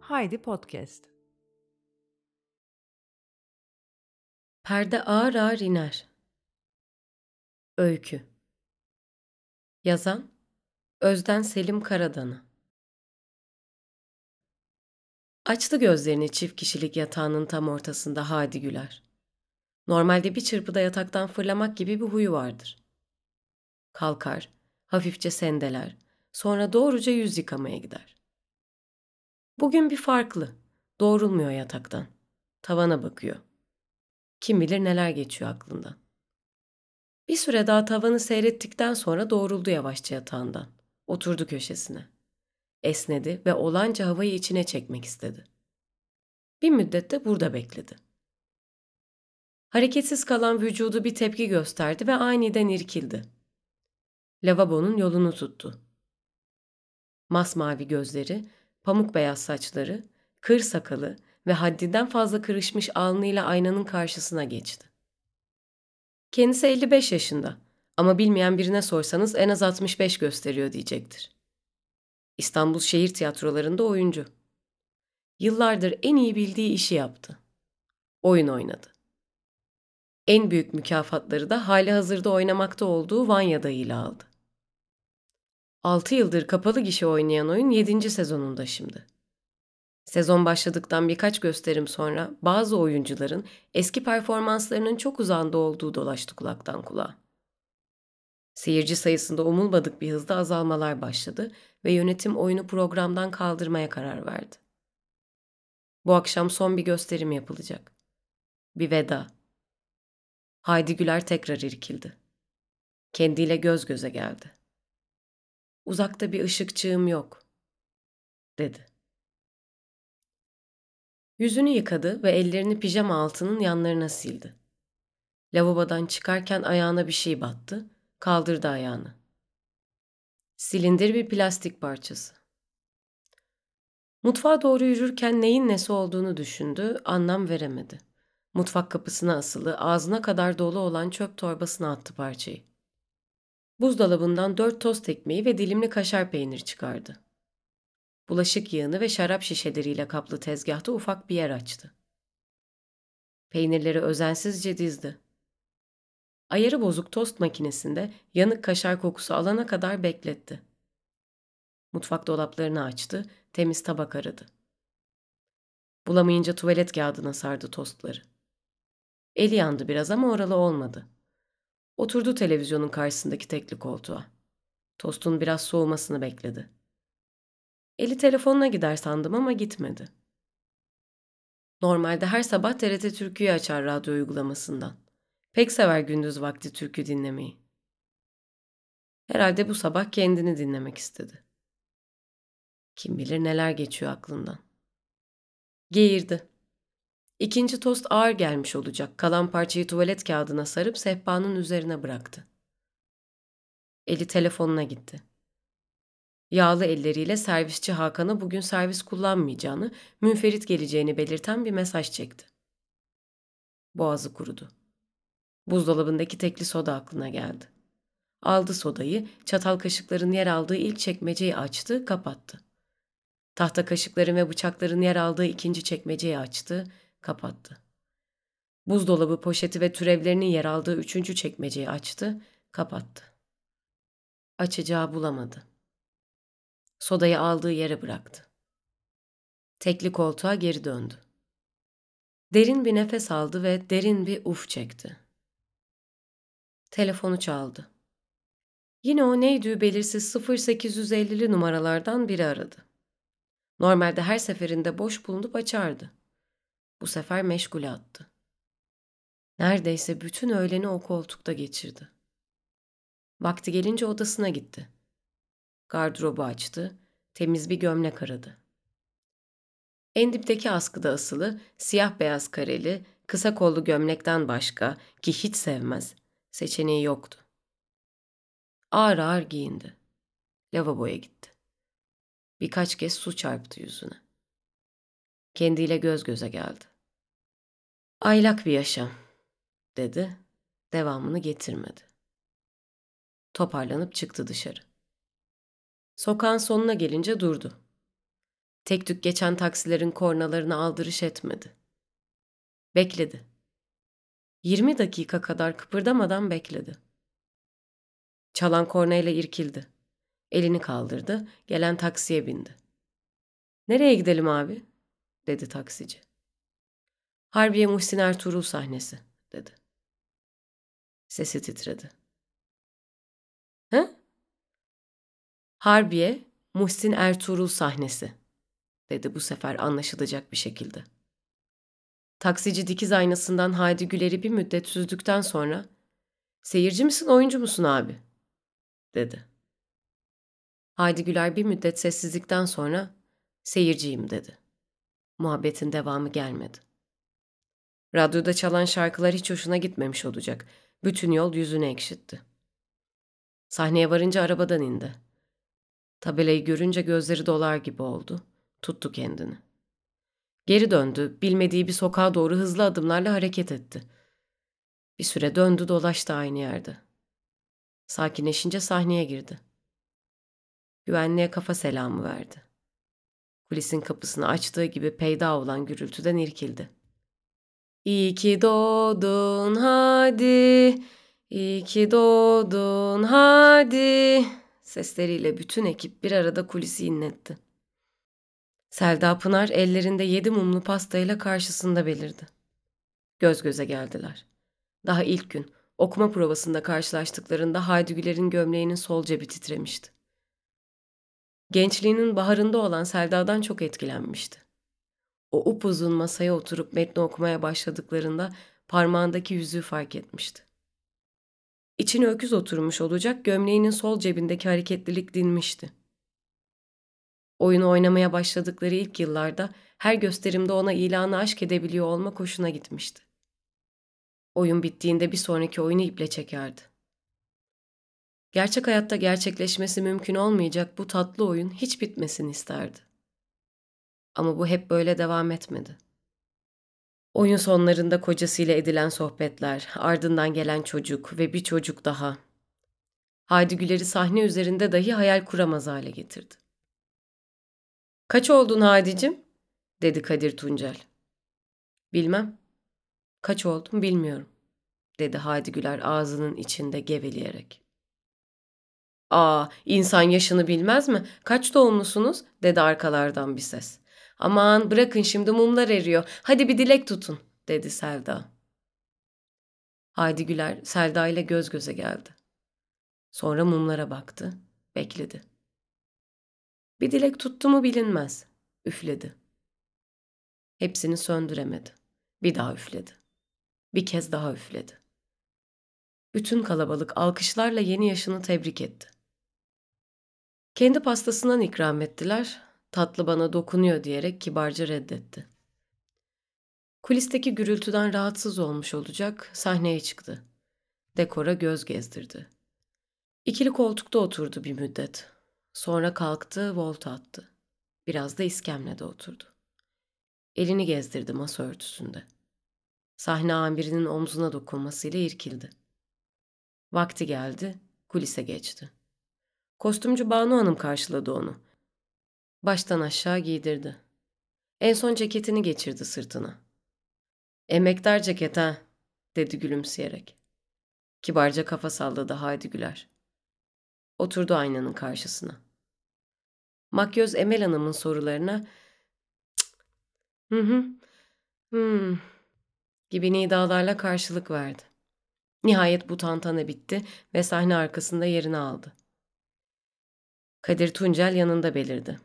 Haydi Podcast. Perde ağır ağır iner. Öykü Yazan Özden Selim Karadan'a Açtı gözlerini çift kişilik yatağının tam ortasında Hadi Güler. Normalde bir çırpıda yataktan fırlamak gibi bir huyu vardır. Kalkar, hafifçe sendeler, sonra doğruca yüz yıkamaya gider. Bugün bir farklı, doğrulmuyor yataktan. Tavana bakıyor. Kim bilir neler geçiyor aklından. Bir süre daha tavanı seyrettikten sonra doğruldu yavaşça yatağından. Oturdu köşesine. Esnedi ve olanca havayı içine çekmek istedi. Bir müddet de burada bekledi. Hareketsiz kalan vücudu bir tepki gösterdi ve aniden irkildi. Lavabonun yolunu tuttu. Masmavi gözleri, pamuk beyaz saçları, kır sakalı ve haddinden fazla kırışmış alnıyla aynanın karşısına geçti. Kendisi 55 yaşında ama bilmeyen birine sorsanız en az 65 gösteriyor diyecektir. İstanbul şehir tiyatrolarında oyuncu. Yıllardır en iyi bildiği işi yaptı. Oyun oynadı. En büyük mükafatları da hali hazırda oynamakta olduğu Vanya'da ile aldı. 6 yıldır kapalı gişe oynayan oyun 7. sezonunda şimdi. Sezon başladıktan birkaç gösterim sonra bazı oyuncuların eski performanslarının çok uzanda olduğu dolaştı kulaktan kulağa. Seyirci sayısında umulmadık bir hızda azalmalar başladı ve yönetim oyunu programdan kaldırmaya karar verdi. Bu akşam son bir gösterim yapılacak. Bir veda. Haydi Güler tekrar irkildi. Kendiyle göz göze geldi. Uzakta bir ışıkçığım yok, dedi. Yüzünü yıkadı ve ellerini pijama altının yanlarına sildi. Lavabodan çıkarken ayağına bir şey battı, kaldırdı ayağını. Silindir bir plastik parçası. Mutfağa doğru yürürken neyin nesi olduğunu düşündü, anlam veremedi. Mutfak kapısına asılı, ağzına kadar dolu olan çöp torbasına attı parçayı. Buzdolabından dört tost ekmeği ve dilimli kaşar peynir çıkardı. Bulaşık yığını ve şarap şişeleriyle kaplı tezgahta ufak bir yer açtı. Peynirleri özensizce dizdi. Ayarı bozuk tost makinesinde yanık kaşar kokusu alana kadar bekletti. Mutfak dolaplarını açtı, temiz tabak aradı. Bulamayınca tuvalet kağıdına sardı tostları. Eli yandı biraz ama oralı olmadı. Oturdu televizyonun karşısındaki tekli koltuğa. Tostun biraz soğumasını bekledi. Eli telefonuna gider sandım ama gitmedi. Normalde her sabah TRT Türkü'yü açar radyo uygulamasından. Pek sever gündüz vakti türkü dinlemeyi. Herhalde bu sabah kendini dinlemek istedi. Kim bilir neler geçiyor aklından. Geğirdi. İkinci tost ağır gelmiş olacak. Kalan parçayı tuvalet kağıdına sarıp sehpanın üzerine bıraktı. Eli telefonuna gitti. Yağlı elleriyle servisçi Hakan'a bugün servis kullanmayacağını, münferit geleceğini belirten bir mesaj çekti. Boğazı kurudu. Buzdolabındaki tekli soda aklına geldi. Aldı sodayı, çatal kaşıkların yer aldığı ilk çekmeceyi açtı, kapattı. Tahta kaşıkların ve bıçakların yer aldığı ikinci çekmeceyi açtı, kapattı. Buzdolabı poşeti ve türevlerinin yer aldığı üçüncü çekmeceyi açtı, kapattı. Açacağı bulamadı. Sodayı aldığı yere bıraktı. Tekli koltuğa geri döndü. Derin bir nefes aldı ve derin bir uf çekti. Telefonu çaldı. Yine o neydi belirsiz 0850'li numaralardan biri aradı. Normalde her seferinde boş bulunup açardı. Bu sefer meşgule attı. Neredeyse bütün öğleni o koltukta geçirdi. Vakti gelince odasına gitti. Gardırobu açtı, temiz bir gömlek aradı. En dipteki askıda asılı, siyah beyaz kareli, kısa kollu gömlekten başka ki hiç sevmez, seçeneği yoktu. Ağır ağır giyindi. Lavaboya gitti. Birkaç kez su çarptı yüzüne. Kendiyle göz göze geldi. Aylak bir yaşam, dedi. Devamını getirmedi. Toparlanıp çıktı dışarı. Sokağın sonuna gelince durdu. Tek tük geçen taksilerin kornalarını aldırış etmedi. Bekledi. Yirmi dakika kadar kıpırdamadan bekledi. Çalan kornayla irkildi. Elini kaldırdı, gelen taksiye bindi. Nereye gidelim abi? Dedi taksici. Harbiye Muhsin Ertuğrul sahnesi, dedi. Sesi titredi. He? Harbiye Muhsin Ertuğrul sahnesi, dedi bu sefer anlaşılacak bir şekilde. Taksici dikiz aynasından Haydi Güler'i bir müddet süzdükten sonra ''Seyirci misin, oyuncu musun abi?'' dedi. Haydi Güler bir müddet sessizlikten sonra ''Seyirciyim'' dedi. Muhabbetin devamı gelmedi. Radyoda çalan şarkılar hiç hoşuna gitmemiş olacak. Bütün yol yüzünü ekşitti. Sahneye varınca arabadan indi. Tabelayı görünce gözleri dolar gibi oldu. Tuttu kendini. Geri döndü, bilmediği bir sokağa doğru hızlı adımlarla hareket etti. Bir süre döndü dolaştı aynı yerde. Sakinleşince sahneye girdi. Güvenliğe kafa selamı verdi. Kulisin kapısını açtığı gibi peyda olan gürültüden irkildi. İyi ki doğdun hadi, iyi ki doğdun hadi. Sesleriyle bütün ekip bir arada kulisi inletti. Selda Pınar ellerinde yedi mumlu pastayla karşısında belirdi. Göz göze geldiler. Daha ilk gün okuma provasında karşılaştıklarında Haydi Güler'in gömleğinin sol cebi titremişti. Gençliğinin baharında olan Selda'dan çok etkilenmişti. O upuzun masaya oturup metni okumaya başladıklarında parmağındaki yüzüğü fark etmişti. İçine öküz oturmuş olacak gömleğinin sol cebindeki hareketlilik dinmişti. Oyunu oynamaya başladıkları ilk yıllarda her gösterimde ona ilanı aşk edebiliyor olma hoşuna gitmişti. Oyun bittiğinde bir sonraki oyunu iple çekerdi. Gerçek hayatta gerçekleşmesi mümkün olmayacak bu tatlı oyun hiç bitmesini isterdi. Ama bu hep böyle devam etmedi. Oyun sonlarında kocasıyla edilen sohbetler, ardından gelen çocuk ve bir çocuk daha. Haydi Güler'i sahne üzerinde dahi hayal kuramaz hale getirdi. Kaç oldun Hadi'cim? dedi Kadir Tuncel. Bilmem. Kaç oldum bilmiyorum, dedi Hadi Güler ağzının içinde geveleyerek. Aa, insan yaşını bilmez mi? Kaç doğumlusunuz? dedi arkalardan bir ses. Aman bırakın şimdi mumlar eriyor. Hadi bir dilek tutun, dedi Selda. Haydi Güler Selda ile göz göze geldi. Sonra mumlara baktı, bekledi. Bir dilek tuttu mu bilinmez. Üfledi. Hepsini söndüremedi. Bir daha üfledi. Bir kez daha üfledi. Bütün kalabalık alkışlarla yeni yaşını tebrik etti. Kendi pastasından ikram ettiler. Tatlı bana dokunuyor diyerek kibarca reddetti. Kulisteki gürültüden rahatsız olmuş olacak, sahneye çıktı. Dekora göz gezdirdi. İkili koltukta oturdu bir müddet. Sonra kalktı, volta attı. Biraz da iskemlede oturdu. Elini gezdirdi masa örtüsünde. Sahne amirinin omzuna dokunmasıyla irkildi. Vakti geldi, kulise geçti. Kostümcü Banu Hanım karşıladı onu. Baştan aşağı giydirdi. En son ceketini geçirdi sırtına. Emektar ceket ha, dedi gülümseyerek. Kibarca kafa salladı Haydi Güler. Oturdu aynanın karşısına. Makyöz Emel Hanım'ın sorularına hı hı hı gibi nidalarla karşılık verdi. Nihayet bu tantana bitti ve sahne arkasında yerini aldı. Kadir Tuncel yanında belirdi.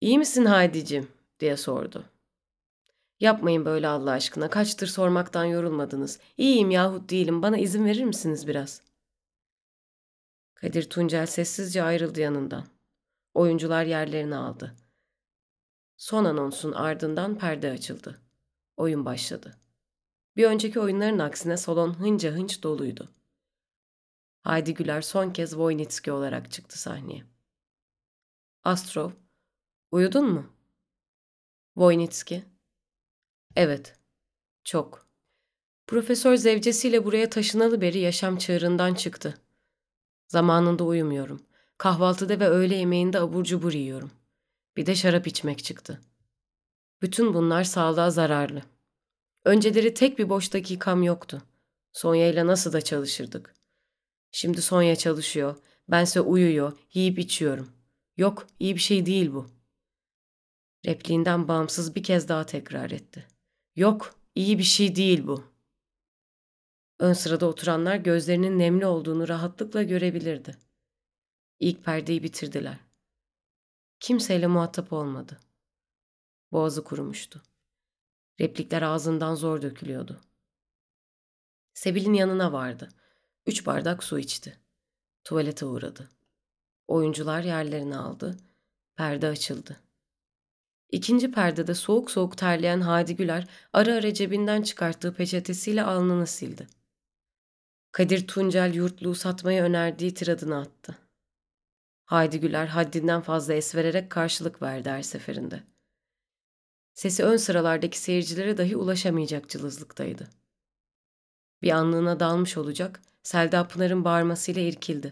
İyi misin Haydi'cim diye sordu. Yapmayın böyle Allah aşkına. Kaçtır sormaktan yorulmadınız. İyiyim yahut değilim. Bana izin verir misiniz biraz? Kadir Tuncel sessizce ayrıldı yanından. Oyuncular yerlerini aldı. Son anonsun ardından perde açıldı. Oyun başladı. Bir önceki oyunların aksine salon hınca hınç doluydu. Haydi Güler son kez Voynitski olarak çıktı sahneye. Astrov, uyudun mu? Voynitski, evet, çok. Profesör zevcesiyle buraya taşınalı beri yaşam çığırından çıktı. Zamanında uyumuyorum. Kahvaltıda ve öğle yemeğinde abur cubur yiyorum. Bir de şarap içmek çıktı. Bütün bunlar sağlığa zararlı. Önceleri tek bir boş dakikam yoktu. Sonya ile nasıl da çalışırdık. Şimdi Sonya çalışıyor, bense uyuyor, yiyip içiyorum. Yok, iyi bir şey değil bu. Repliğinden bağımsız bir kez daha tekrar etti. Yok, iyi bir şey değil bu. Ön sırada oturanlar gözlerinin nemli olduğunu rahatlıkla görebilirdi. İlk perdeyi bitirdiler. Kimseyle muhatap olmadı. Boğazı kurumuştu. Replikler ağzından zor dökülüyordu. Sebil'in yanına vardı. Üç bardak su içti. Tuvalete uğradı. Oyuncular yerlerini aldı. Perde açıldı. İkinci perdede soğuk soğuk terleyen Hadi Güler ara ara cebinden çıkarttığı peçetesiyle alnını sildi. Kadir Tuncel yurtluğu satmayı önerdiği tiradını attı. Haydi Güler haddinden fazla es vererek karşılık verdi her seferinde. Sesi ön sıralardaki seyircilere dahi ulaşamayacak cılızlıktaydı. Bir anlığına dalmış olacak, Selda Pınar'ın bağırmasıyla irkildi.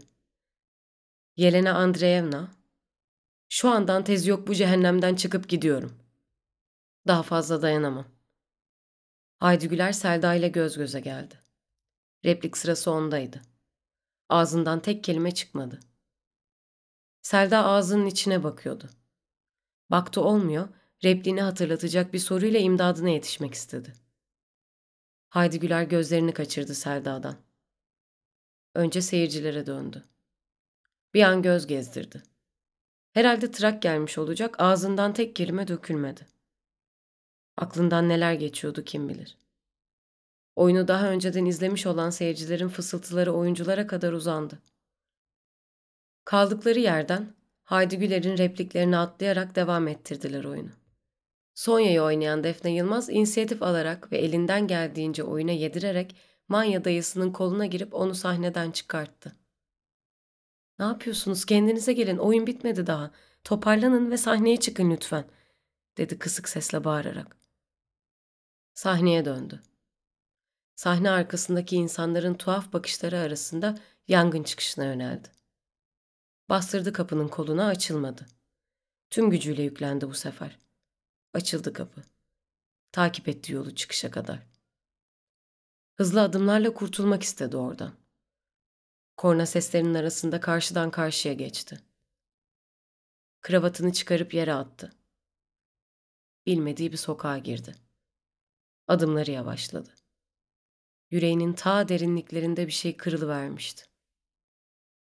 Yelena Andreevna, şu andan tez yok bu cehennemden çıkıp gidiyorum. Daha fazla dayanamam. Haydi Güler Selda ile göz göze geldi. Replik sırası ondaydı. Ağzından tek kelime çıkmadı. Selda ağzının içine bakıyordu. Baktı olmuyor, repliğini hatırlatacak bir soruyla imdadına yetişmek istedi. Haydi Güler gözlerini kaçırdı Selda'dan. Önce seyircilere döndü. Bir an göz gezdirdi. Herhalde trak gelmiş olacak, ağzından tek kelime dökülmedi. Aklından neler geçiyordu kim bilir. Oyunu daha önceden izlemiş olan seyircilerin fısıltıları oyunculara kadar uzandı. Kaldıkları yerden Haydi Güler'in repliklerini atlayarak devam ettirdiler oyunu. Sonya'yı oynayan Defne Yılmaz inisiyatif alarak ve elinden geldiğince oyuna yedirerek Manya dayısının koluna girip onu sahneden çıkarttı. Ne yapıyorsunuz? Kendinize gelin. Oyun bitmedi daha. Toparlanın ve sahneye çıkın lütfen, dedi kısık sesle bağırarak. Sahneye döndü. Sahne arkasındaki insanların tuhaf bakışları arasında yangın çıkışına yöneldi. Bastırdı kapının koluna açılmadı. Tüm gücüyle yüklendi bu sefer. Açıldı kapı. Takip etti yolu çıkışa kadar. Hızlı adımlarla kurtulmak istedi oradan. Korna seslerinin arasında karşıdan karşıya geçti. Kravatını çıkarıp yere attı. Bilmediği bir sokağa girdi. Adımları yavaşladı. Yüreğinin ta derinliklerinde bir şey kırılıvermişti.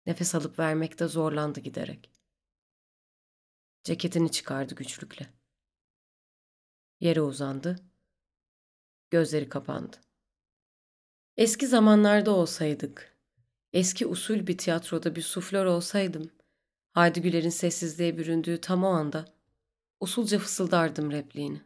Nefes alıp vermekte zorlandı giderek. Ceketini çıkardı güçlükle. Yere uzandı. Gözleri kapandı. Eski zamanlarda olsaydık, eski usul bir tiyatroda bir suflör olsaydım, Haydi Güler'in sessizliğe büründüğü tam o anda usulca fısıldardım repliğini.